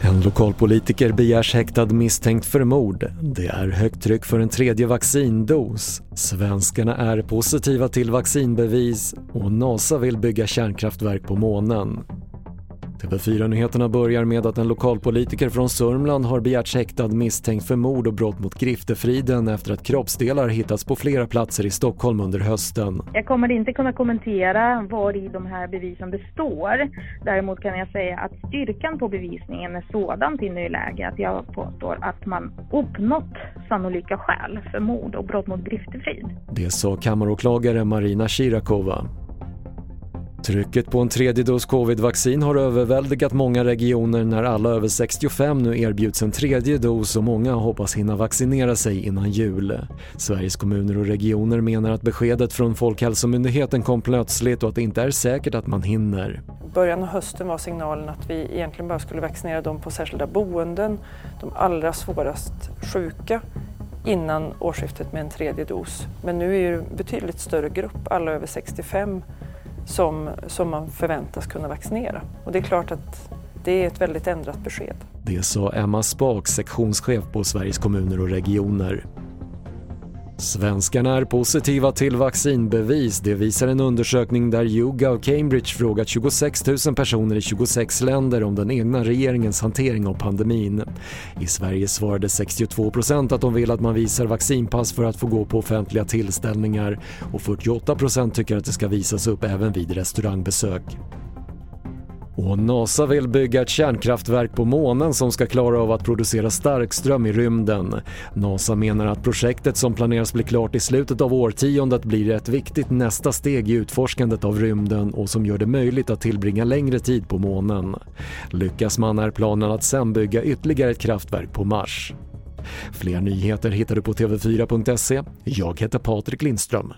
En lokalpolitiker begärs häktad misstänkt för mord. Det är högt tryck för en tredje vaccindos. Svenskarna är positiva till vaccinbevis och NASA vill bygga kärnkraftverk på månen. TV4-nyheterna börjar med att en lokalpolitiker från Sörmland har begärts häktad misstänkt för mord och brott mot griftefriden efter att kroppsdelar hittats på flera platser i Stockholm under hösten. Jag kommer inte kunna kommentera var i de här bevisen består. Däremot kan jag säga att styrkan på bevisningen är sådan i nuläget att jag påstår att man uppnått sannolika skäl för mord och brott mot griftefrid. Det sa kammaråklagare Marina Shirakova. Trycket på en tredje dos covid-vaccin har överväldigat många regioner när alla över 65 nu erbjuds en tredje dos och många hoppas hinna vaccinera sig innan jul. Sveriges kommuner och regioner menar att beskedet från Folkhälsomyndigheten kom plötsligt och att det inte är säkert att man hinner. Början av hösten var signalen att vi egentligen bara skulle vaccinera dem på särskilda boenden, de allra svårast sjuka innan årsskiftet med en tredje dos. Men nu är det en betydligt större grupp, alla över 65 som, som man förväntas kunna vaccinera. Och det är klart att det är ett väldigt ändrat besked. Det sa Emma Spak, sektionschef på Sveriges kommuner och regioner. Svenskarna är positiva till vaccinbevis. Det visar en undersökning där Yuga och Cambridge frågat 26 000 personer i 26 länder om den egna regeringens hantering av pandemin. I Sverige svarade 62% att de vill att man visar vaccinpass för att få gå på offentliga tillställningar och 48% tycker att det ska visas upp även vid restaurangbesök. Och NASA vill bygga ett kärnkraftverk på månen som ska klara av att producera starkström i rymden. NASA menar att projektet som planeras bli klart i slutet av årtiondet blir ett viktigt nästa steg i utforskandet av rymden och som gör det möjligt att tillbringa längre tid på månen. Lyckas man är planen att sen bygga ytterligare ett kraftverk på Mars. Fler nyheter hittar du på TV4.se. Jag heter Patrik Lindström.